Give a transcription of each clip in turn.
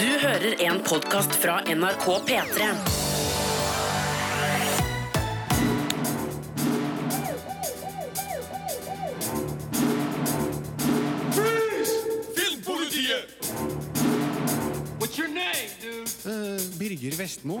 Du hører en podkast fra NRK P3. Filmpolitiet! What's your name, dude? Birger Vestmo.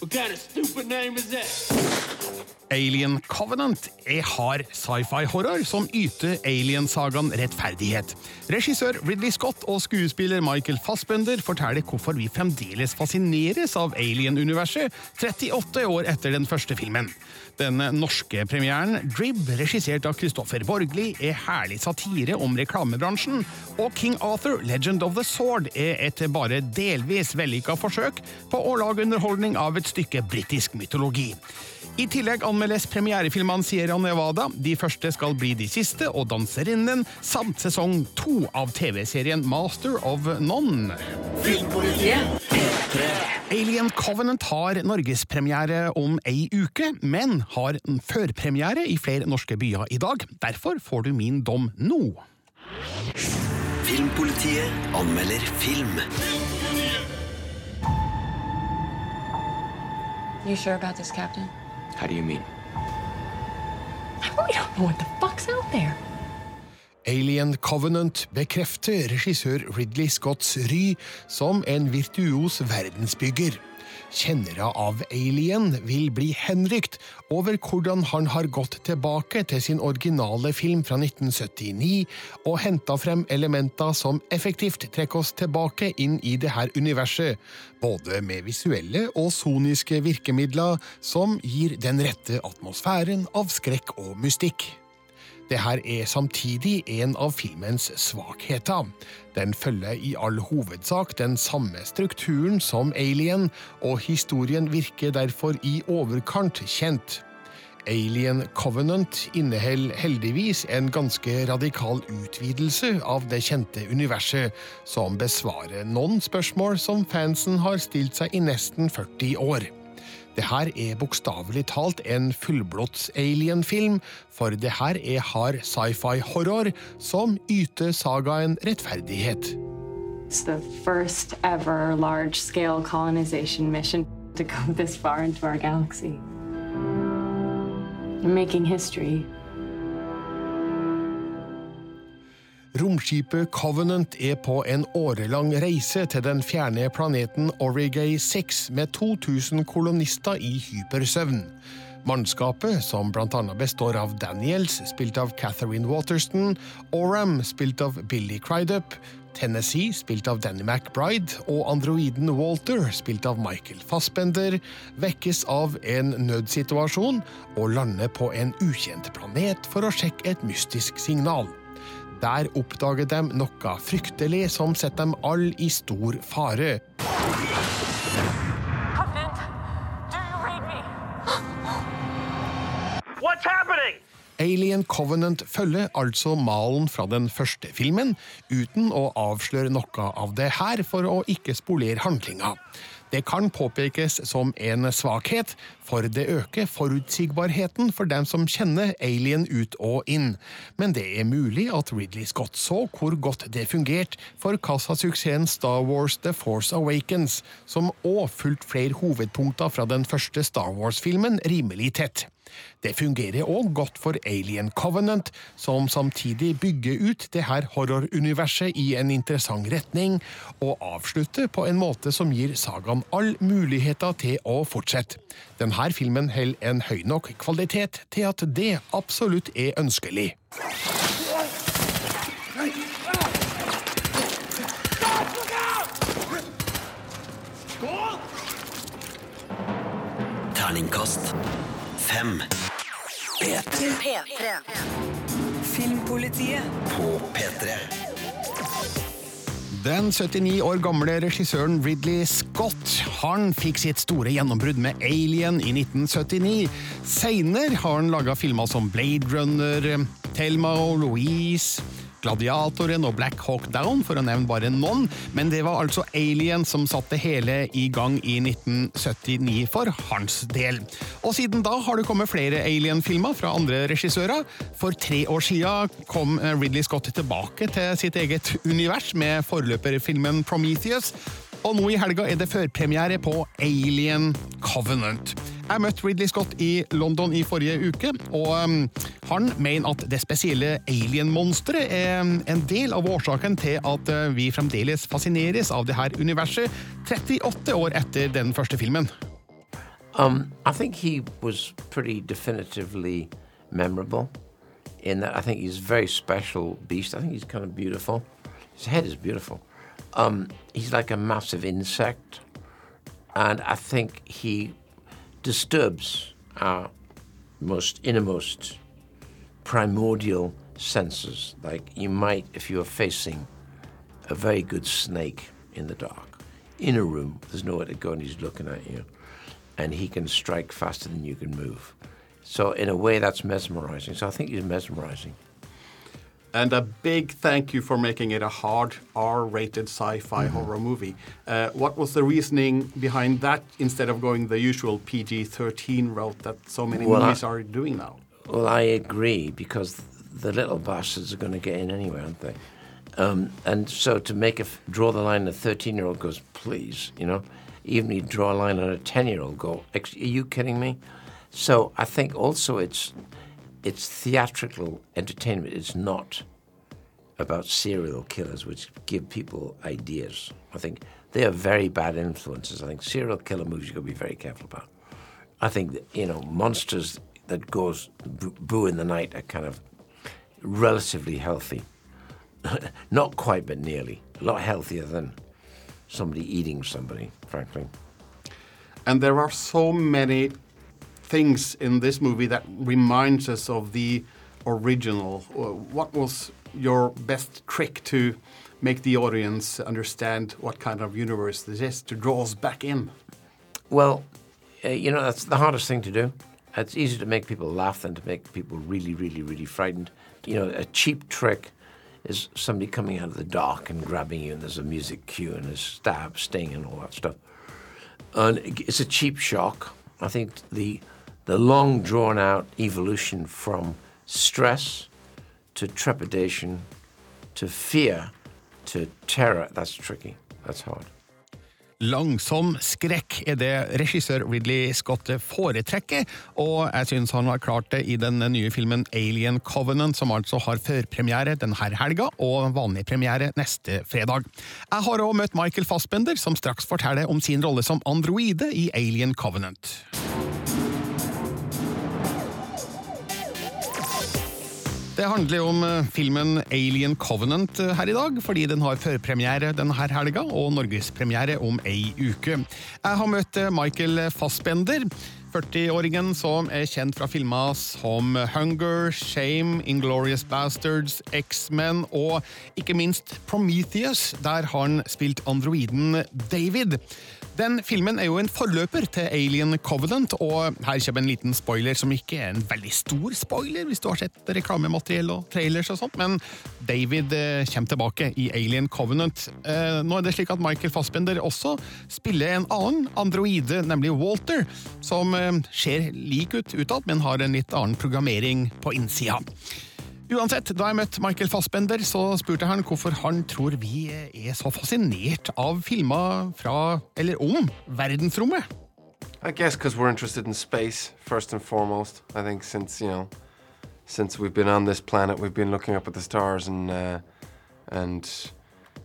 What kind of stupid name is that? Alien Covenant er hard sci-fi-horror som yter alien-sagaen rettferdighet. Regissør Ridley Scott og skuespiller Michael Fassbender forteller hvorfor vi fremdeles fascineres av alien-universet 38 år etter den første filmen. Den norske premieren, Drib, regissert av Christopher Borgli, er herlig satire om reklamebransjen, og King Arthur, Legend of the Sword, er et bare delvis vellykka forsøk på å lage underholdning av et stykke britisk mytologi. I tillegg anmeldes premierefilmene Sierra Nevada, de første skal bli de siste, og Danserinnen, samt sesong to av TV-serien Master of None. Filmpolitiet. Alien Covenant har norgespremiere om ei uke, men har en førpremiere i flere norske byer i dag. Derfor får du min dom nå. Filmpolitiet anmelder film. You sure about this, Captain? How do you mean? We don't know what the fuck's out there. Alien Covenant bekrefter regissør Ridley Scotts ry som en virtuos verdensbygger. Kjennere av Alien vil bli henrykt over hvordan han har gått tilbake til sin originale film fra 1979 og henta frem elementer som effektivt trekker oss tilbake inn i det her universet, både med visuelle og soniske virkemidler som gir den rette atmosfæren av skrekk og mystikk. Det her er samtidig en av filmens svakheter. Den følger i all hovedsak den samme strukturen som Alien, og historien virker derfor i overkant kjent. Alien Covenant inneholder heldigvis en ganske radikal utvidelse av det kjente universet, som besvarer noen spørsmål som fansen har stilt seg i nesten 40 år. Det her er bokstavelig talt en fullblods alien-film, for det her er hard sci-fi-horror som yter sagaen rettferdighet. It's the first ever large scale colonization mission to go this far into our galaxy. Making history. Romskipet Covenant er på en årelang reise til den fjerne planeten Origay 6 med 2000 kolonister i hypersøvn. Mannskapet, som annet består av Daniels, spilt av Catherine Waterston, Oram, spilt av Billy Crydup, Tennessee, spilt av Danny McBride, og androiden Walter, spilt av Michael Fassbender, vekkes av en nødsituasjon og lander på en ukjent planet for å sjekke et mystisk signal. Der oppdager de noe fryktelig som setter dem alle i stor fare. Covenant, do you read me? What's happening? Alien Covenant følger altså malen fra den første filmen, uten å avsløre noe av det her for å ikke spolere handlinga. Det kan påpekes som en svakhet, for det øker forutsigbarheten for dem som kjenner Alien ut og inn. Men det er mulig at Ridley Scott så hvor godt det fungerte for kassasuksessen Star Wars The Force Awakens, som òg fulgte flere hovedpunkter fra den første Star Wars-filmen rimelig tett. Det fungerer òg godt for Alien Covenant, som samtidig bygger ut det her horroruniverset i en interessant retning, og avslutter på en måte som gir sagaen all muligheter til å fortsette. Denne filmen holder en høy nok kvalitet til at det absolutt er ønskelig. Terningkast fem. P3 P3. Filmpolitiet. på P3. Den 79 år gamle regissøren Ridley Scott han fikk sitt store gjennombrudd med Alien i 1979. Seinere har han laga filmer som Blade Runner, Thelma og Louise, Gladiatoren og Black Hawk Down, for å nevne bare noen. Men det var altså Alien som satte hele i gang i 1979 for hans del. Og siden da har det kommet flere Alien-filmer fra andre regissører. For tre år siden kom Ridley Scott tilbake til sitt eget univers med forløperfilmen Prometheus. Og nå i helga er det førpremiere på Alien Covenant. Jeg møtte Ridley Scott i London i forrige uke, og um, han mener at det spesielle alien-monsteret er en del av årsaken til at uh, vi fremdeles fascineres av det her universet 38 år etter den første filmen. Um, I think he was pretty definitively memorable in that I think he's a very special beast. I think he's kind of beautiful. His head is beautiful. Um, he's like a massive insect, and I think he disturbs our most innermost primordial senses. Like you might, if you are facing a very good snake in the dark, in a room, there's nowhere to go, and he's looking at you, and he can strike faster than you can move. So, in a way, that's mesmerizing. So, I think he's mesmerizing. And a big thank you for making it a hard R-rated sci-fi horror movie. Uh, what was the reasoning behind that instead of going the usual PG-13 route that so many Well, I- movies are doing now? Well, I agree because the little bastards are going to get in anyway, aren't they? Um, and so to make a f- draw the line, a thirteen-year-old goes, please, you know, even you draw a line on a ten-year-old, go, are you kidding me? So I think also it's it's theatrical entertainment. It's not about serial killers, which give people ideas. I think they are very bad influences. I think serial killer movies you've got to be very careful about. I think that, you know monsters that goes boo, boo in the night are kind of relatively healthy, not quite, but nearly. A lot healthier than somebody eating somebody, frankly. And there are so many things in this movie that reminds us of the original. Uh, What was your best trick to make the audience understand what kind of universe this is, to draw us back in? Well, uh, you know, that's the hardest thing to do. It's easier to make people laugh than to make people really, really, really frightened. You know, a cheap trick is somebody coming out of the dark and grabbing you, and there's a music cue and a stab, sting, and all that stuff. And it's a cheap shock. I think the the long drawn out evolution from stress to trepidation to fear to terror that's tricky. That's hard. Langsom skrekk er det regissør Ridley Scott foretrekker, og jeg syns han har klart det i den nye filmen Alien Covenant, som altså har førpremiere denne helga og vanlig premiere neste fredag. Jeg har òg møtt Michael Fassbender, som straks forteller om sin rolle som androide i Alien Covenant. Det handler om eh, filmen Alien Covenant eh, her i dag, fordi den har førpremiere denne helga og norgespremiere om ei uke. Jeg har møtt eh, Michael Fassbender. 40-åringen som er kjent fra filmer som Hunger, Shame, Inglorious Bastards, X-Men og ikke minst Prometheus, der han spilte androiden David. Den filmen er jo en forløper til Alien Covenant, og her kommer en liten spoiler som ikke er en veldig stor spoiler, hvis du har sett reklamemateriell og trailers og sånt, men David eh, kommer tilbake i Alien Covenant. Eh, nå er det slik at Michael Fassbender også spiller en annen androide, nemlig Walter, som eh, ser lik ut utad, men har en litt annen programmering på innsida. Uansett, da jeg møtte Michael Fassbender, så spurte han hvorfor han tror vi er så fascinert av filmer fra, eller om, verdensrommet. I guess because we're interested in space first and foremost. I think since you know, since we've been on this planet, we've been looking up at the stars and uh, and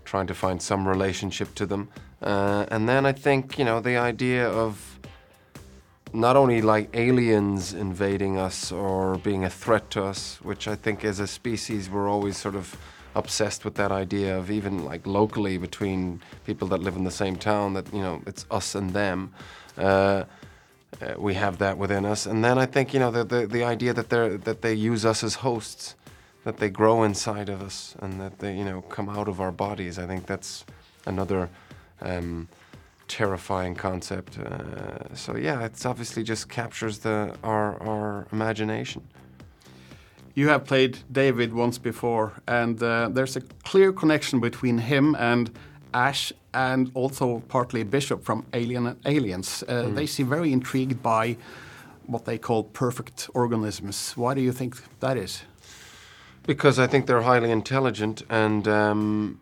trying to find some relationship to them. Uh, and then I think you know the idea of not only like aliens invading us or being a threat to us, which I think as a species we're always sort of obsessed with that idea of even like locally between people that live in the same town that you know it's us and them. Uh, uh, we have that within us, and then I think you know the the, the idea that they that they use us as hosts, that they grow inside of us, and that they you know come out of our bodies. I think that's another um, terrifying concept. Uh, so yeah, it's obviously just captures the our our imagination. you have played David once before, and uh, there's a clear connection between him and Ash, and also partly Bishop from Alien and Aliens. Uh, They seem very intrigued by what they call perfect organisms. Why do you think that is? Because I think they're highly intelligent, and um,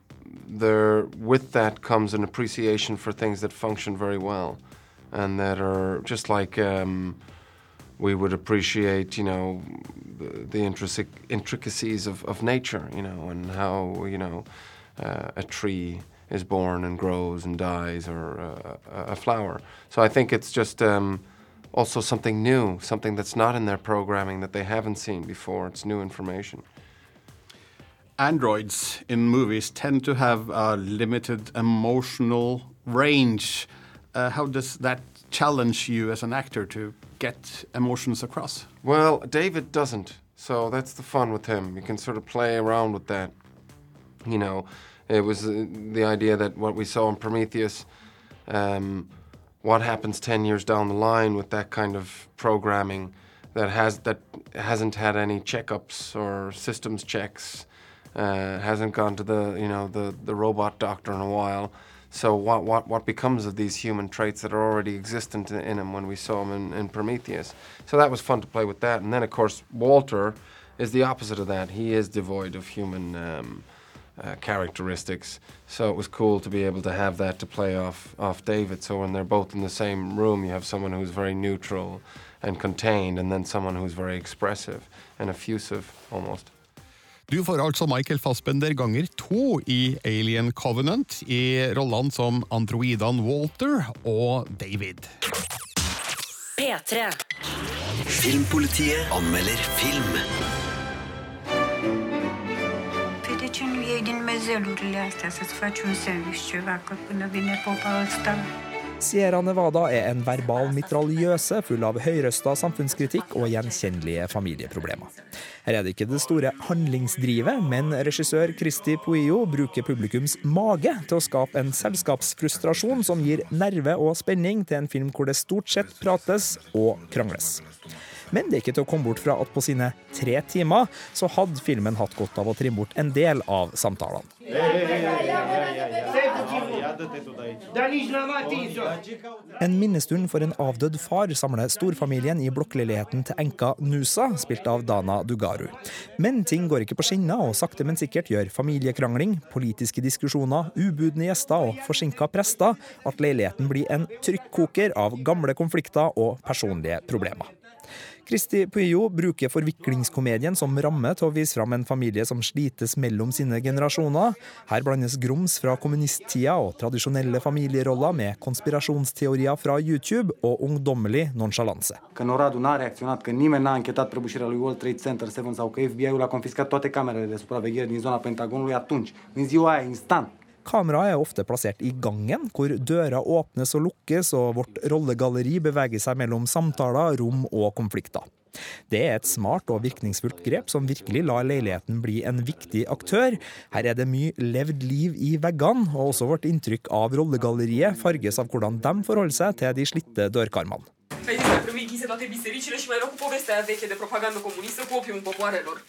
there, with that comes an appreciation for things that function very well, and that are just like um, we would appreciate, you know, the, the intric- intricacies of, of nature, you know, and how you know uh, a tree is born and grows and dies, or uh, a, a flower. So I think it's just. Um, also, something new, something that's not in their programming that they haven't seen before. It's new information. Androids in movies tend to have a limited emotional range. Uh, how does that challenge you as an actor to get emotions across? Well, David doesn't. So that's the fun with him. You can sort of play around with that. You know, it was uh, the idea that what we saw in Prometheus, um, what happens 10 years down the line with that kind of programming that has that hasn't had any checkups or systems checks, uh, hasn't gone to the you know the the robot doctor in a while. So what what what becomes of these human traits that are already existent in, in him when we saw him in, in Prometheus? So that was fun to play with that. And then of course Walter is the opposite of that. He is devoid of human. Um, uh, characteristics. So it was cool to be able to have that to play off off David. So when they're both in the same room, you have someone who's very neutral and contained, and then someone who's very expressive and effusive almost. Du får altså Michael Fassbender ganger to i Alien Covenant, i rollene som androidene Walter og David. P3. Filmpolitiet anmelder film. De ce nu iei din mezelurile astea să-ți faci un sandwich ceva, că până vine popa ăsta... Sierra Nevada er en verbal mitraljøse full av høyrøsta samfunnskritikk og gjenkjennelige familieproblemer. Her er det ikke det store handlingsdrivet, men regissør Christi Puillo bruker publikums mage til å skape en selskapsfrustrasjon som gir nerve og spenning til en film hvor det stort sett prates og krangles. Men det er ikke til å komme bort fra at på sine tre timer så hadde filmen hatt godt av å trimme bort en del av samtalene. En minnestund for en avdød far samler storfamilien i blokkleiligheten til enka Nusa, spilt av Dana Dugaru. Men ting går ikke på skinner, og sakte, men sikkert gjør familiekrangling, politiske diskusjoner, ubudne gjester og forsinka prester at leiligheten blir en trykkoker av gamle konflikter og personlige problemer. Christi Puyo bruker forviklingskomedien som ramme til å vise fram en familie som slites mellom sine generasjoner. Her blandes grums fra kommunisttida og tradisjonelle familieroller med konspirasjonsteorier fra YouTube og ungdommelig nonsjalanse. Că Noradul n-a reacționat, că nimeni n-a închetat prăbușirea lui World Trade Center 7 sau că FBI-ul a confiscat toate camerele de supraveghere din zona Pentagonului atunci, în ziua aia, instant. Kameraet er ofte plassert i gangen, hvor dører åpnes og lukkes, og vårt rollegalleri beveger seg mellom samtaler, rom og konflikter. Det er et smart og virkningsfullt grep som virkelig lar leiligheten bli en viktig aktør. Her er det mye levd liv i veggene, og også vårt inntrykk av rollegalleriet farges av hvordan de forholder seg til de slitte dørkarmene.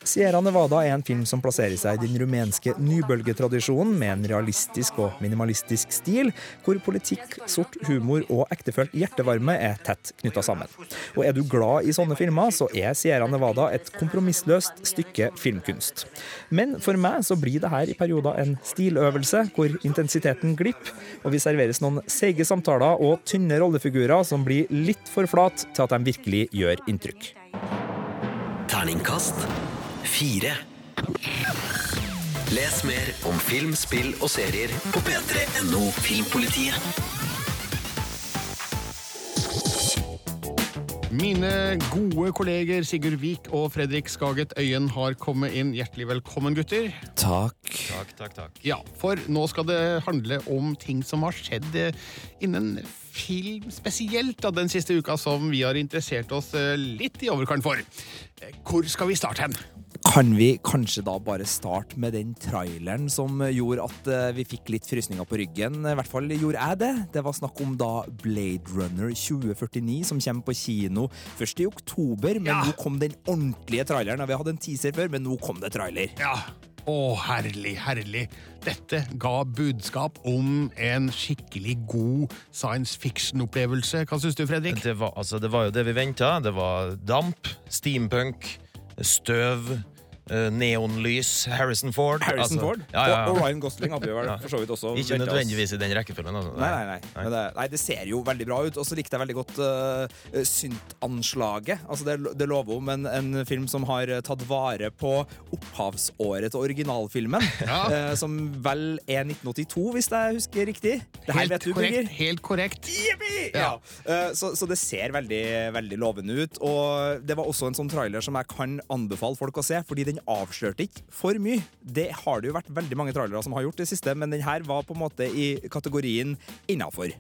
Sierra Nevada er en film som plasserer seg i den rumenske nybølgetradisjonen med en realistisk og minimalistisk stil, hvor politikk, sort humor og ektefølt hjertevarme er tett knytta sammen. Og er du glad i sånne filmer, så er Sierra Nevada et kompromissløst stykke filmkunst. Men for meg så blir det her i perioder en stiløvelse hvor intensiteten glipper, og vi serveres noen seige samtaler og tynne rollefigurer som blir litt for flat til at de virkelig gjør inntrykk. Terningkast fire. Les mer om film, spill og serier på p3.no Filmpolitiet. Mine gode kolleger Sigurd Vik og Fredrik Skaget Øyen har kommet inn. Hjertelig velkommen, gutter. Takk. Takk, takk, takk. Ja, for nå skal det handle om ting som har skjedd eh, innen film spesielt da, den siste uka, som vi har interessert oss eh, litt i overkant for. Eh, Hvor skal vi starte hen? Kan vi kanskje da bare starte med den traileren som gjorde at eh, vi fikk litt frysninger på ryggen? I hvert fall gjorde jeg det. Det var snakk om da Blade Runner 2049, som kommer på kino først i oktober. Men nå kom den ordentlige traileren. Vi hadde en teaser før, men nå kom det trailer. Ja. Å, herlig, herlig. Dette ga budskap om en skikkelig god science fiction-opplevelse. Hva syns du, Fredrik? Det var, altså, det var jo det vi venta. Det var damp, steampunk, støv, neonlys, Harrison Ford. Harrison altså, Ford ja, ja, ja. Og, og Ryan Gosling hadde vi vel for så vidt også Ikke nødvendigvis i den rekkefølgen. Altså. Nei, nei, nei. Men det, nei, det ser jo veldig bra ut. Og så likte jeg veldig godt uh, syntanslaget. Altså, det, det lover om en, en film som har eh, tatt vare på opphavsåret til originalfilmen. Ja. eh, som vel er 1982, hvis jeg husker riktig. Det her Helt vet du, korrekt, Birger. Helt korrekt. Ja. Eh, så, så det ser veldig, veldig lovende ut. Og det var også en sånn trailer som jeg kan anbefale folk å se, fordi den avslørte ikke for mye. Det har det jo vært veldig mange trailere som har gjort det siste, men den her var på en måte i kategorien innafor.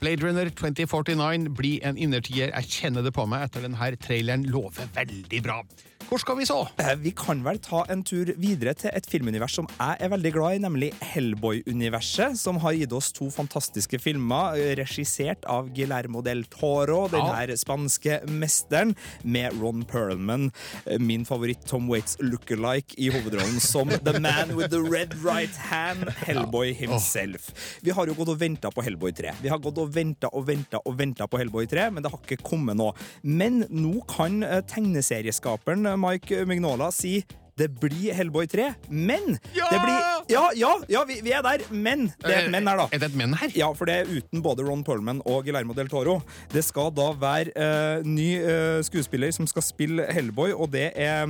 Blade Runner 2049 blir en innertier. Jeg kjenner det på meg etter denne traileren. Lover veldig bra. Hvor skal vi så? Eh, Vi kan vel ta en tur videre til et filmunivers som jeg er veldig glad i, nemlig Hellboy-universet, som har gitt oss to fantastiske filmer, eh, regissert av Guillermo del Toro, den Ja. her spanske mesteren, med Ron Perlman, eh, min favoritt Tom Waits lookalike i hovedrollen som The Man with the Red Right Hand, Hellboy himself. Vi har jo gått og venta på Hellboy 3. Vi har gått og venta og venta og venta på Hellboy 3, men det har ikke kommet nå. Men nå kan tegneserieskaperen Mike Mignola si det blir Hellboy 3, men Ja! det blir Ja, ja, ja vi, vi er der, men det er et men her, da. Er det et men her? Ja, for det er uten både Ron Perlman og Guillermo del Toro. Det skal da være uh, ny uh, skuespiller som skal spille Hellboy, og det er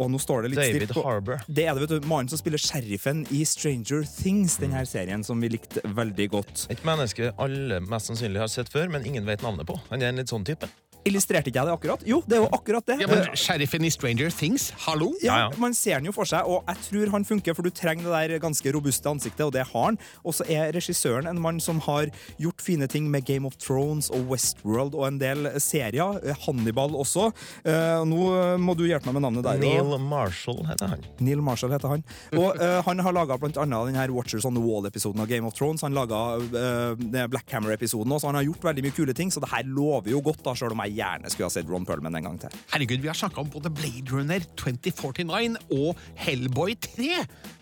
og nå står det litt David stilt David Harbour. Det er det, vet du. Mannen som spiller sheriffen i Stranger Things, mm. denne serien som vi likte veldig godt. Et menneske alle mest sannsynlig har sett før, men ingen vet navnet på. Han er en litt sånn type. Illustrerte ikke jeg det akkurat? Jo, det er jo akkurat det. Ja, men Sheriffen i Stranger Things, hallo? Ja, Man ser den jo for seg, og jeg tror han funker, for du trenger det der ganske robuste ansiktet, og det har han. Og så er regissøren en mann som har gjort fine ting med Game of Thrones og Westworld og en del serier. Hannibal også. Eh, nå må du hjelpe meg med navnet der. Neil Marshall heter han. Neil Marshall heter han. Og eh, han har laga blant annet denne Watchers on the Wall-episoden av Game of Thrones. Han laga uh, Black Hammer-episoden også. Han har gjort veldig mye kule ting, så det her lover jo godt, da, sjøl om jeg gjerne skulle ha sett Ron Perlman en gang til. Herregud, vi har snakka om både Blade Runner 2049 og Hellboy 3.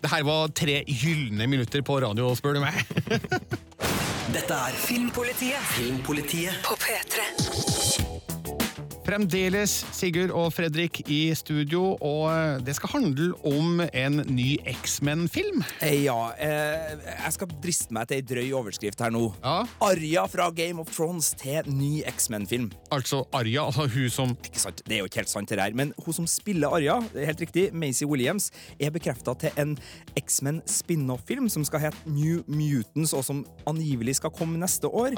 Det her var tre gylne minutter på radio, spør du meg. Dette er Filmpolitiet Filmpolitiet på P3. Fremdeles Sigurd og Fredrik i studio, og det skal handle om en ny X-Men-film. Eh, Ja, eh, jeg skal driste meg til ei drøy overskrift her nå. Arya fra Game of Thrones til ny X-Men-film. Altså Arya, altså hun som Ikke sant, Det er jo ikke helt sant, det der. Men hun som spiller det er helt riktig, Maisie Williams, er bekrefta til en X-Men spin-off-film som skal hete New Mutants, og som angivelig skal komme neste år.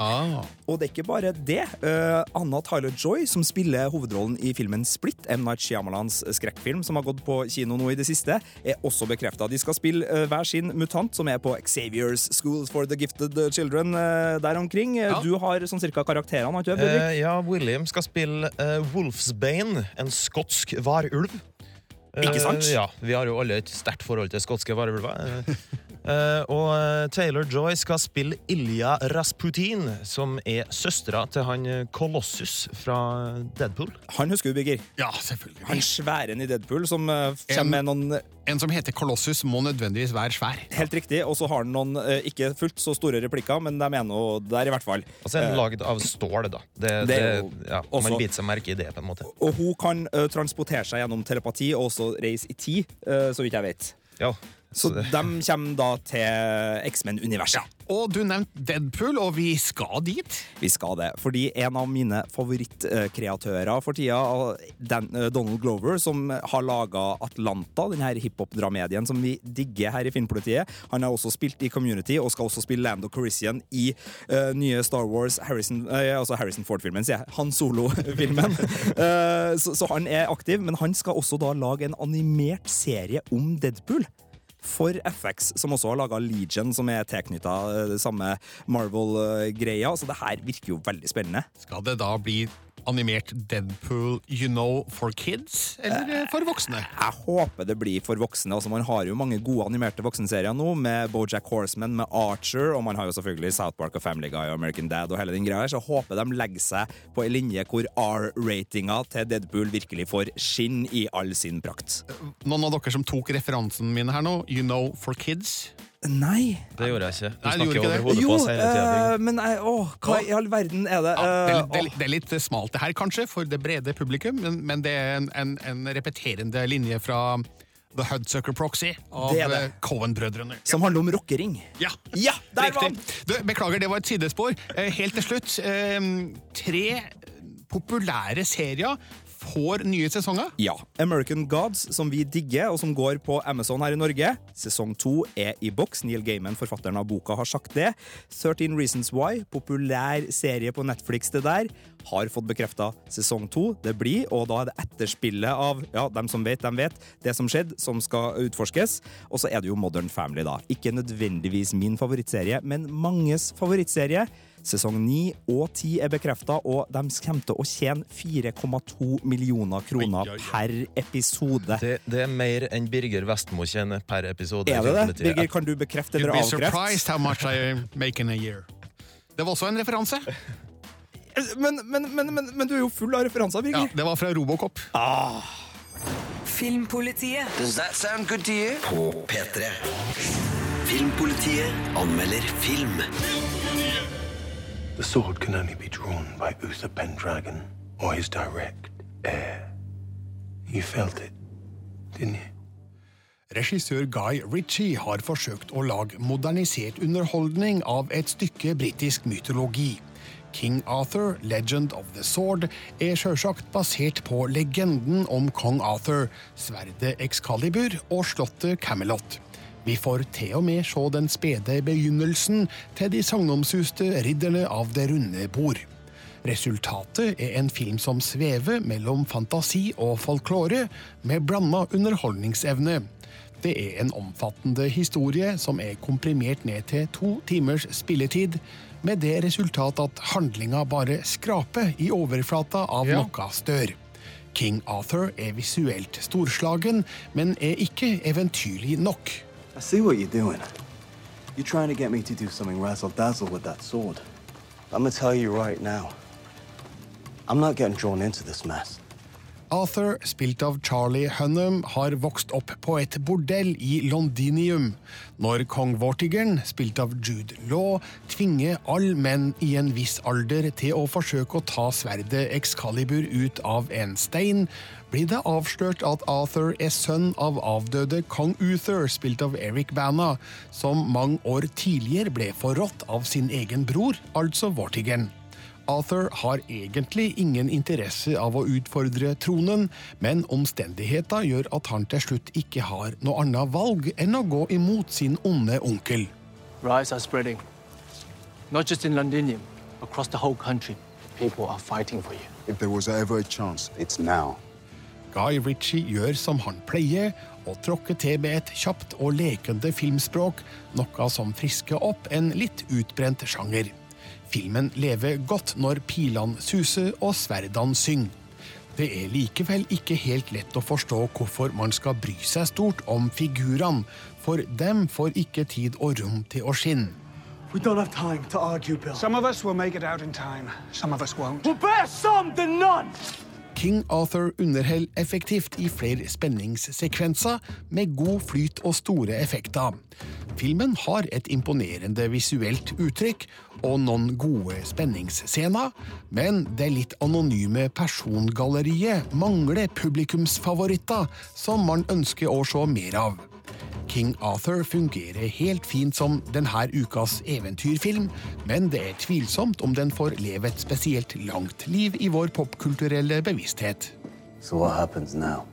Og det er ikke bare det. Uh, Anna Tyler-Joy, som spiller hovedrollen i filmen Split, M. Night Shyamalans skrekkfilm, som har gått på kino nå i det siste, er også bekrefta. De skal spille eh, hver sin mutant, som er på Xavier's School for the Gifted Children eh, der omkring. Ja. Du har sånn cirka karakterene, har ikke du, Fredrik? Eh, ja, William skal spille uh, Wolfsbane, en skotsk varulv. Ikke sant? ja, Vi har jo alle et sterkt forhold til skotske varulver. Eh, og eh, Taylor Joy skal spille Ilja Rasputin, som er søstera til han eh, Colossus fra Deadpool. Han husker du, Birger? Ja, selvfølgelig. Han sværen i Deadpool som kommer med noen En som heter Colossus, må nødvendigvis være svær. Helt riktig, og så har han noen ikke fullt så store replikker, men de er nå der, i hvert fall. Og så er den lagd av stål, da. Det, Det det, er ja, også- Man biter seg merke i det, på en måte. Og hun kan uh, transportere seg gjennom telepati og også reise i tid, uh, så vidt jeg vet. Ja, Så de kommer da til X-Men-universet. Og du nevnte Deadpool, og vi skal dit. Vi skal det, fordi en av mine favorittkreatører for tida, Dan, eh, Donald Glover, som har laga Atlanta, denne hiphop-dramedien som vi digger her i Filmpolitiet, han har også spilt i Community og skal også spille Lando Calrissian i uh, nye Star Wars Harrison, uh, altså Harrison Ford-filmen, sier jeg. Han Solo-filmen. uh, så, så han er aktiv, men han skal også da lage en animert serie om Deadpool for FX, som også har laga Legion, som er tilknytta det samme Marvel-greia. Så det her virker jo veldig spennende. Skal det da bli animert Deadpool You Know for kids, eller eh, for voksne? Jeg håper det blir for voksne. Altså, man har jo mange gode animerte voksenserier nå, med Bojack Horseman, med Archer, og man har jo selvfølgelig South Park og Family Guy og American Dad og hele den greia her, så jeg håper de legger seg på en linje hvor R-ratinga til Deadpool virkelig får skinn i all sin prakt. Noen av dere som tok referansen min her nå, You Know for kids? Nei. Det gjorde jeg ikke. Du Nei, snakker over hodet på oss hele tida. eh, men jeg, åh, hva i all verden er det? Ja, det, er, Eh, litt- det, er, det er litt smalt det her, kanskje, for det brede publikum, men, men det er en, en, en repeterende linje fra The Hudsucker Proxy av Det det. eh, Coen-brødrene. Som handler om rockering. Ja, Ja, der var. Du, beklager, det var et sidespor. Helt til slutt. Tre populære serier får nye sesonger. Ja. American Gods, som vi digger, og som går på Amazon her i Norge. Sesong to er i boks. Neil Gaiman, forfatteren av boka, har sagt det. 13 Reasons Why, populær serie på Netflix, det der, har fått bekrefta sesong to. Det blir, og da er det etterspillet av ja, dem som vet, dem vet, det som skjedde, som skal utforskes. Og så er det jo Modern Family, da. Ikke nødvendigvis min favorittserie, men manges favorittserie. Sesong 9 og 10 er bekrefta, og de kommer til å tjene 4,2 millioner kroner Oi, oi, oi. per episode. Det, det er mer enn Birger Vestmo tjener per episode. Er det det? Birger, kan du bekrefte eller avkrefte? surprised how much I make in a year. Det var også en referanse. Men, men, men, men, men du er jo full av referanser, Birger. Ja, det var fra Robocop. Filmpolitiet. Does that sound good to you? På P3. Filmpolitiet anmelder film. The sword can only be drawn by Uther Pendragon or his direct heir. You felt it, didn't you? Regissør Guy Ritchie har forsøkt å lage modernisert underholdning av et stykke britisk mytologi. King Arthur, Legend of the Sword, er sjølsagt basert på legenden om kong Arthur, sverdet Excalibur og slottet Camelot. Vi får til og med se den spede begynnelsen til de sagnomsuste ridderne av Det runde bord. Resultatet er en film som svever mellom fantasi og folklore, med blanda underholdningsevne. Det er en omfattende historie som er komprimert ned til to timers spilletid, med det resultat at handlinga bare skraper i overflata av Ja. noe stør. King Arthur er visuelt storslagen, men er ikke eventyrlig nok. I see what you're doing. You're trying to get me to do something razzle dazzle with that sword. I'm gonna tell you right now. I'm not getting drawn into this mess. Arthur, spilt av Charlie Hunnam, har vokst opp på et bordell i Londinium. Når kong Vortigern, spilt av Jude Law, tvinger all menn i en viss alder til å forsøke å ta sverdet Excalibur ut av en stein, blir det avslørt at Arthur er sønn av avdøde kong Uther, spilt av Eric Bana, som mange år tidligere ble forrådt av sin egen bror, altså Vortigern. Arthur har egentlig ingen interesse av å utfordre tronen, men omstendigheter gjør at han til slutt ikke har noe annet valg enn å gå imot sin onde onkel. Riots are spreading. Not just in Londinium, across the whole country. People are fighting for you. If there was ever a chance, it's now. Guy Ritchie gjør som han pleier, og tråkker til med et kjapt og lekende filmspråk, noe som frisker opp en litt utbrent sjanger. Filmen lever godt når pilene suser og sverdene synger. Det er likevel ikke helt lett å forstå hvorfor man skal bry seg stort om figurene, for dem får ikke tid og rom til å skinne. We don't have time to argue, Bill. Some of us will make it out in time. Some of us won't. Well, better some than none! King Arthur underholder effektivt i flere spenningssekvenser med god flyt og store effekter. Filmen har et imponerende visuelt uttrykk og noen gode spenningsscener, men det litt anonyme persongalleriet mangler publikumsfavoritter som man ønsker å se mer av. King Arthur fungerer helt fint som denne ukas eventyrfilm, men det er tvilsomt om den får leve et spesielt langt liv i vår popkulturelle bevissthet. So what happens now?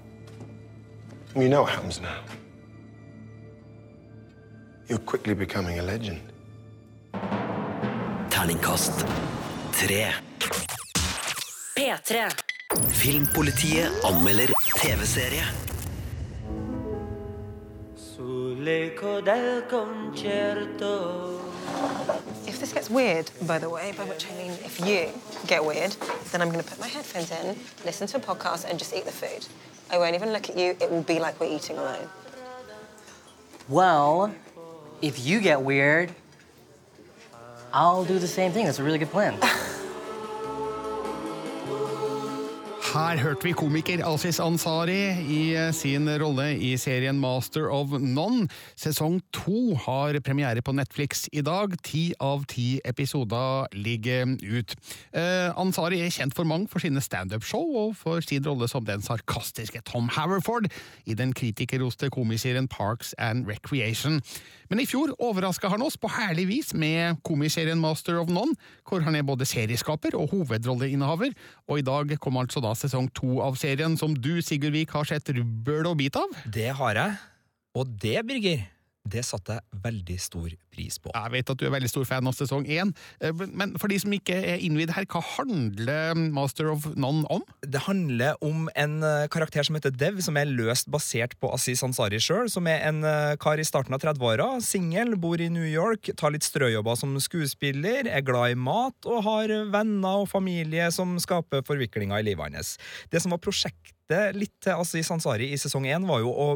You know what happens now. You're quickly becoming a legend. Terningkast tre. P3. Filmpolitiet anmelder TV-serie. Så l'eco del concerto. If this gets weird, by the way, by which I mean if you get weird, then I'm going to put my headphones in, listen to a podcast, and just eat the food. I won't even look at you. It will be like we're eating alone. Well, if you get weird, I'll do the same thing. That's a really good plan. Her hørte vi komiker Asis Ansari i eh, sin rolle i serien Master of None. Sesong to har premiere på Netflix i dag. Ti av ti episoder ligger ut. Eh, Ansari er kjent for mange for sine standup-show og for sin rolle som den sarkastiske Tom Haverford i den kritikerroste komiserien Parks and Recreation. Men i fjor overraska han oss på herlig vis med komiserien Master of None, hvor han er både serieskaper og hovedrolleinnehaver, og i dag kom altså da sesong to av serien, som du, Sigurd Vik, har sett rubbel og bit av. Det har jeg. Og det, Birger, det satte jeg veldig stor pris på. Jeg vet at du er veldig stor fan av sesong én, eh, men for de som ikke er innvidd her, hva handler Master of None om? Det handler om en eh, karakter som heter Dev, som er løst basert på Aziz Ansari sjøl, som er en eh, kar i starten av 30-åra, singel, bor i New York, tar litt strøjobber som skuespiller, er glad i mat og har venner og familie som skaper forviklinger i livet hans. Det som var prosjektet litt til altså i Sansari i sesong én, var jo å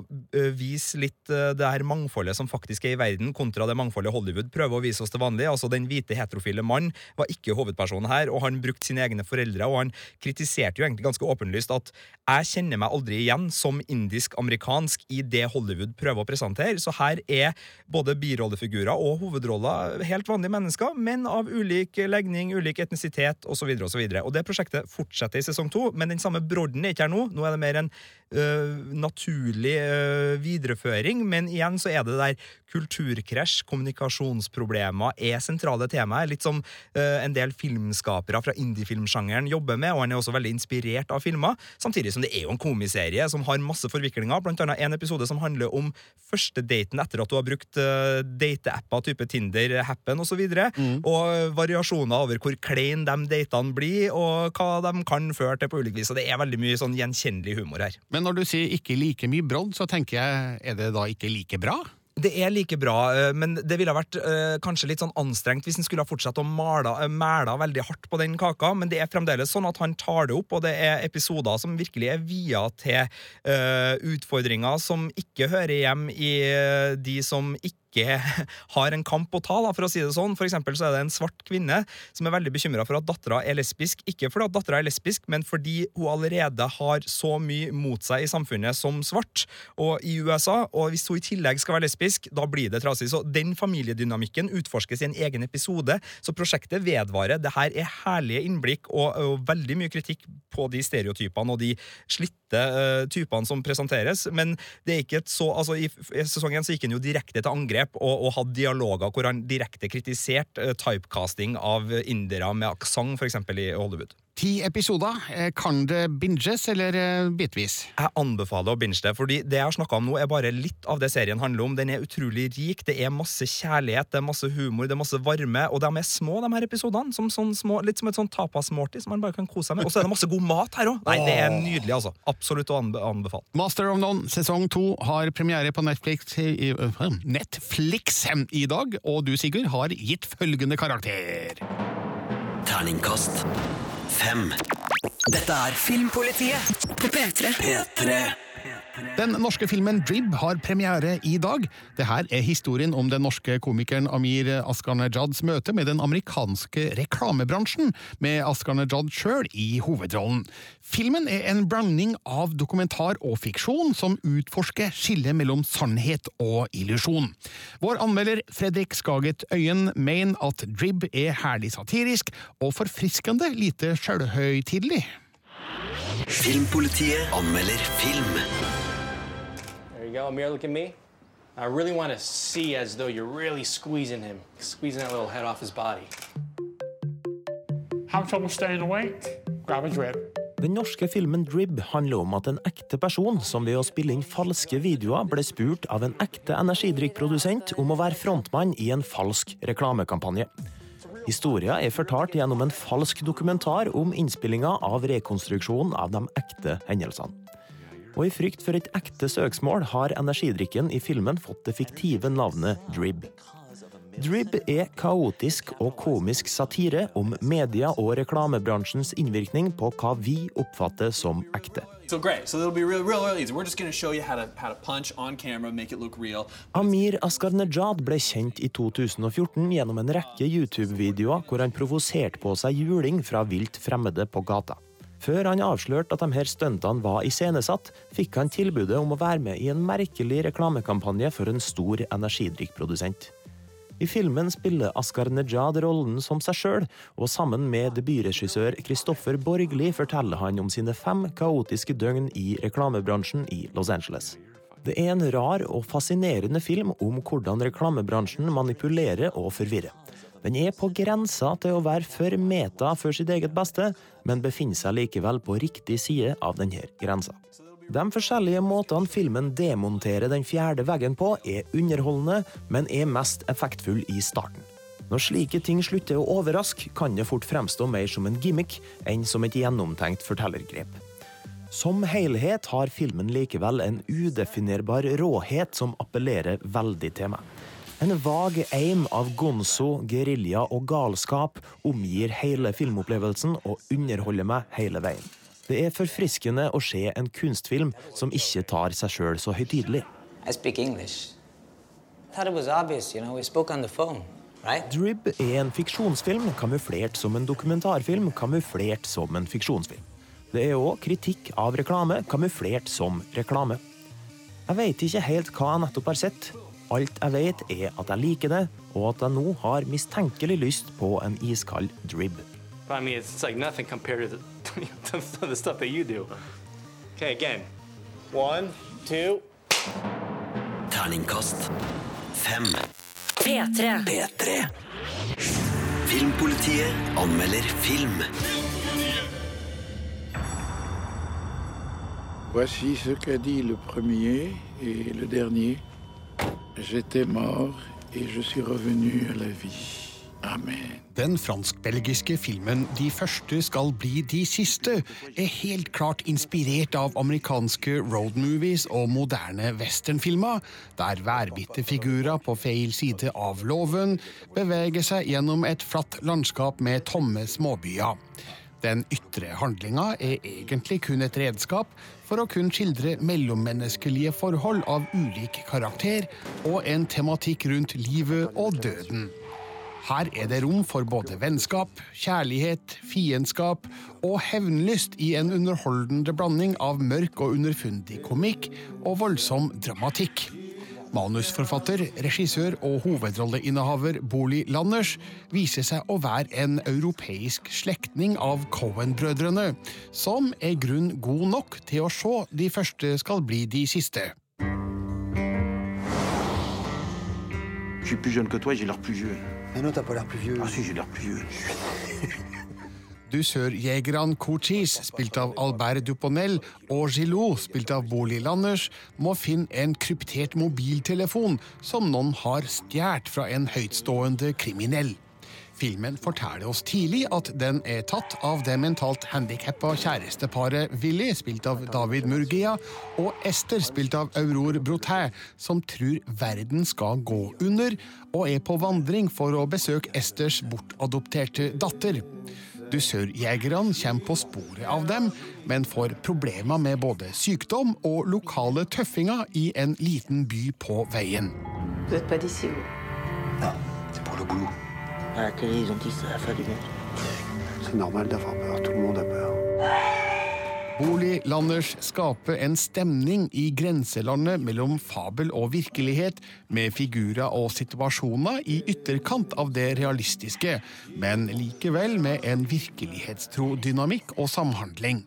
vise litt det her mangfoldet som faktisk er i verden, kontra det mangfoldet Hollywood prøver å vise oss til vanlig. Altså Den hvite heterofile mann var ikke hovedpersonen her, og han brukte sine egne foreldre, og han kritiserte jo egentlig ganske åpenlyst at jeg kjenner meg aldri igjen som indisk-amerikansk i det Hollywood prøver å presentere, så her er både birollefigurer og hovedroller helt vanlige mennesker, men av ulik legning, ulik etnisitet osv. Og, så videre. og det prosjektet fortsetter i sesong to, men den samme brodden er ikke her nå. Nå er det mer en uh, naturlig uh, videreføring, men igjen så er det der kulturkrasj, kommunikasjonsproblemer er sentrale temaer. Litt som uh, en del filmskapere fra indiefilmsjangeren jobber med, og han er også veldig inspirert av filmer. Samtidig som det er jo en komiserie som har masse forviklinger, blant annet en episode som handler om første daten etter at du har brukt uh, dateapper type Tinder, Happen osv., og, så videre, og variasjoner over hvor klein de datene blir, og hva de kan føre til på ulikt vis. Og det er veldig mye sånn gjenkjennelig humor her. Men når du sier ikke like mye brodd, så tenker jeg, er det da ikke like bra? Det er like bra, øh, men det ville ha vært øh, kanskje litt sånn anstrengt hvis en skulle ha fortsatt å male, øh, mæle veldig hardt på den kaka, men det er fremdeles sånn at han tar det opp, og det er episoder som virkelig er via til utfordringer som ikke hører hjem i de som ikke har en kamp å ta, da, for å si det sånn. For eksempel så er det en svart kvinne som er veldig bekymra for at dattera er lesbisk. Ikke fordi at dattera er lesbisk, men fordi hun allerede har så mye mot seg i samfunnet som svart og i USA. Og hvis hun i tillegg skal være lesbisk, da blir det trasig. Så den familiedynamikken utforskes i en egen episode. Så prosjektet vedvarer. Det her er herlige innblikk og, og veldig mye kritikk på de stereotypene og de slitte uh, typene som presenteres. Men det er ikke et så altså I, i sesongen så gikk han jo direkte til angrep og, og hadde dialoger hvor han direkte kritiserte uh, typecasting av indere med aksent, f.eks. i Hollywood. Ti episoder. Eh, Kan det binges, eller eh, bitvis? Jeg anbefaler å binge det, fordi det jeg har snakka om nå, er bare litt av det serien handler om. Den er utrolig rik, det er masse kjærlighet, det er masse humor, det er masse varme, og de er små, de her episodene. Som sånn små, litt som et sånn tapas-morty som man bare kan kose seg med. Og så er det masse god mat her òg. Nei, det er nydelig, altså. Absolutt å anbefale. Master of None sesong to har premiere på Netflix i, Netflix i dag, og du, Sigurd, har gitt følgende karakter. Terningkast fem. Dette er Filmpolitiet på P3. P3. Den norske filmen Drib har premiere i dag. Det her er historien om den norske komikeren Amir Asgharnajads møte med den amerikanske reklamebransjen, med Asgharnajad sjøl i hovedrollen. Filmen er en blanding av dokumentar og fiksjon, som utforsker skillet mellom sannhet og illusjon. Vår anmelder Fredrik Skaget Øyen mener at Drib er herlig satirisk og forfriskende lite sjølhøytidelig. Filmpolitiet anmelder film. There you go, Amir, look at me. I really want to see as though you're really squeezing him, squeezing that little head off his body. Have trouble staying awake? Grab a drip. Den norske filmen Drib handler om at en ekte person som ved å spille inn falske videoer ble spurt av en ekte energidrikkprodusent om å være frontmann i en falsk reklamekampanje. Historia er fortalt gjennom en falsk dokumentar om innspillinga av rekonstruksjonen av de ekte hendelsene. Og i frykt for et ekte søksmål har energidrikken i filmen fått det fiktive navnet Drib. Drib er kaotisk og komisk satire om media og reklamebransjens innvirkning på hva vi oppfatter som ekte. So. So real. Amir Askarnejad ble kjent i 2014 gjennom en rekke YouTube-videoer hvor han provoserte på seg juling fra vilt fremmede på gata. Før han avslørte at de her stuntene var iscenesatt, fikk han tilbudet om å være med i en merkelig reklamekampanje for en stor energidrikkprodusent. I filmen spiller Askar Nejad rollen som seg sjøl, og sammen med debutregissør Kristoffer Borgli forteller han om sine fem kaotiske døgn i reklamebransjen i Los Angeles. Det er en rar og fascinerende film om hvordan reklamebransjen manipulerer og forvirrer. Den er på grensa til å være for meta for sitt eget beste, men befinner seg likevel på riktig side av denne grensa. De forskjellige måtene filmen demonterer den fjerde veggen på, er underholdende, men er mest effektfull i starten. Når slike ting slutter å overraske, kan det fort fremstå mer som en gimmick enn som et gjennomtenkt fortellergrep. Som helhet har filmen likevel en udefinerbar råhet som appellerer veldig til meg. En vag eim av gonzo, gerilja og galskap omgir hele filmopplevelsen og underholder meg hele veien. Det er forfriskende å se en kunstfilm som ikke tar seg sjøl så høytidelig. Obvious, you know, phone, right? Drib er en fiksjonsfilm kamuflert som en dokumentarfilm kamuflert som en fiksjonsfilm. Det er òg kritikk av reklame kamuflert som reklame. Jeg veit ikke helt hva jeg nettopp har sett. Alt jeg vet, er at jeg liker det, og at jeg nå har mistenkelig lyst på en iskald drib. But I mean, it's like nothing compared to the, to the stuff that you do. Okay, again. One, two. Terningkast fem. P3. P3. Filmpolitiet anmelder film. Voici ce qu'a dit le premier et le dernier. J'étais mort et je suis revenu à la vie. Amen. Den fransk-belgiske filmen De første skal bli de siste er helt klart inspirert av amerikanske roadmovies og moderne westernfilmer, der værbitte figurer på feil side av loven beveger seg gjennom et flatt landskap med tomme småbyer. Den ytre handlinga er egentlig kun et redskap for å kunne skildre mellommenneskelige forhold av ulik karakter og en tematikk rundt livet og døden. Her er det rom for både vennskap, kjærlighet, fiendskap og hevnlyst i en underholdende blanding av mørk og underfundig komikk og voldsom dramatikk. Manusforfatter, regissør og hovedrolleinnehaver Boli Landers viser seg å være en europeisk slektning av Cohen-brødrene, som er grunn god nok til å se de første skal bli de siste. Je suis plus jeune que toi j'ai l'air plus vieux. Mais non, t'as pas l'air plus vieux. Ah si, j'ai l'air plus vieux. Dusørjegerne Cochise, spilt av Albert Duponel, og Gillot, spilt av Boli Landers, må finne en kryptert mobiltelefon som noen har stjålet fra en høytstående kriminell. Filmen forteller oss tidlig at den er tatt av det mentalt handikappa kjæresteparet Willy, spilt av David Murgia, og Ester, spilt av Aurore Brotin, som tror verden skal gå under, og er på vandring for å besøke Esters bortadopterte datter. Dusørjegerne kommer på sporet av dem, men får problemer med både sykdom og lokale tøffinger i en liten by på veien. Du er pas d'ici, vous Non, c'est pour le boulot. À la télé, ils ont dit ça, la fin du monde. C'est normal d'avoir peur, tout le monde a peur. Bolig Landers skaper en stemning i grenselandet mellom fabel og virkelighet, med figurer og situasjoner i ytterkant av det realistiske, men likevel med en virkelighetstro dynamikk og samhandling.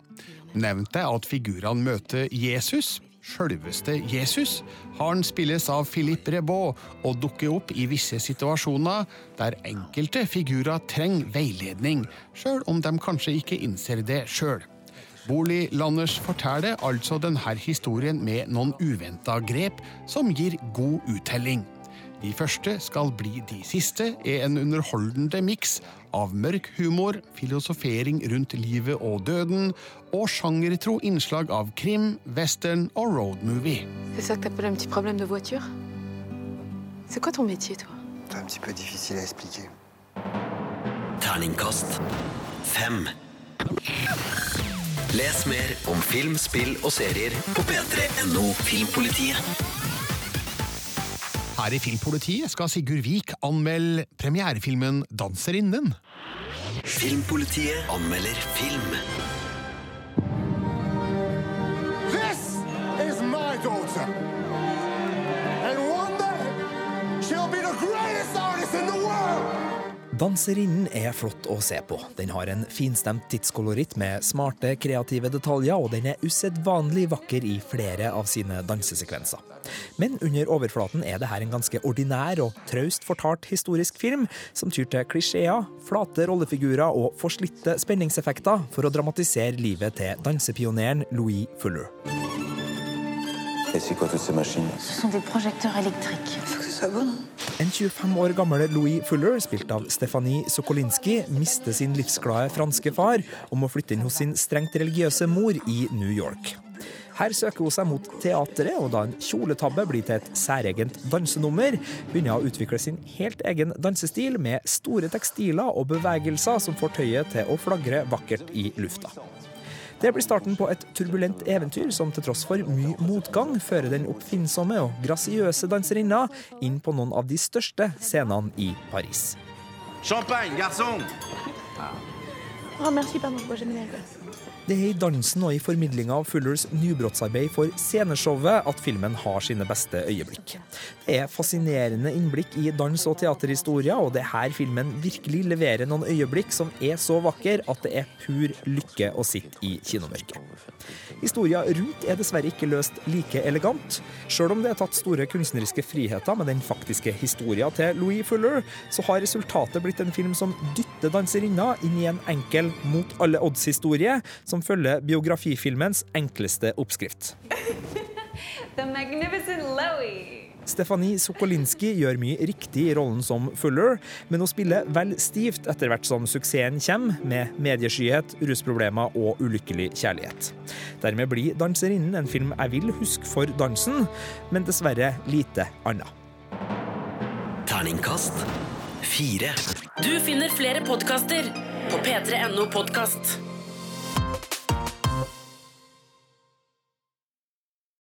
Nevnte at figurene møter Jesus, sjølveste Jesus. Han spilles av Philippe Rebaud og dukker opp i visse situasjoner der enkelte figurer trenger veiledning, sjøl om de kanskje ikke innser det sjøl. Bolig Landers forteller altså denne historien med noen uventa grep som gir god uttelling. De første skal bli de siste, er en underholdende miks av mørk humor, filosofering rundt livet og døden, og sjangertro innslag av krim, western og roadmovie. C'est ça que t'appelles un petit problème de voiture C'est quoi ton métier, toi C'est un petit peu difficile à expliquer. Terningkast fem. Les mer om film, spill og serier på p3.no Filmpolitiet. Her i Filmpolitiet skal Sigurd Vik anmelde premierefilmen 'Danserinnen'. Filmpolitiet anmelder film. This is my daughter. And one day, she'll be the greatest artist in the world. Danserinnen er flott å se på. Den har en finstemt tidskoloritt med smarte, kreative detaljer, og den er usedvanlig vakker i flere av sine dansesekvenser. Men under overflaten er det her en ganske ordinær og traust fortalt historisk film, som tyr til klisjeer, flate rollefigurer og forslitte spenningseffekter for å dramatisere livet til dansepioneren Louis Fuller. Et er quoi Det er machines Ce En 25 år gammel Louis Fuller, spilt av Stefanie Sokolinski, mister sin livsglade franske far og må flytte inn hos sin strengt religiøse mor i New York. Her søker hun seg mot teatret, og da en kjoletabbe blir til et særegent dansenummer, begynner hun å utvikle sin helt egen dansestil med store tekstiler og bevegelser som får tøyet til å flagre vakkert i lufta. Det blir starten på et turbulent eventyr som til tross for mye motgang fører den oppfinnsomme og grasiøse danserinna inn på noen av de største scenene i Paris. Champagne, garçon Oh, merci. Det er i dansen og i formidlinga av Fullers nybrottsarbeid for sceneshowet at filmen har sine beste øyeblikk. Det er fascinerende innblikk i dans- og teaterhistoria, og det er her filmen virkelig leverer noen øyeblikk som er så vakre at det er pur lykke å sitte i kinomørket. Historia rundt er dessverre ikke løst like elegant. Sjøl om det er tatt store kunstneriske friheter med den faktiske historia til Louis Fuller, så har resultatet blitt en film som dytter danserinna inn i en enkel mot alle odds-historie, som følger biografifilmens enkleste oppskrift. The magnificent Louie. Stefanie Sokolinski gjør mye riktig i rollen som Fuller, men hun spiller vel stivt etter hvert som suksessen kommer, med medieskyhet, rusproblemer og ulykkelig kjærlighet. Dermed blir 'Danserinnen' en film jeg vil huske for dansen, men dessverre lite annet. Terningkast fire. Du finner flere podkaster på p3.no podkast.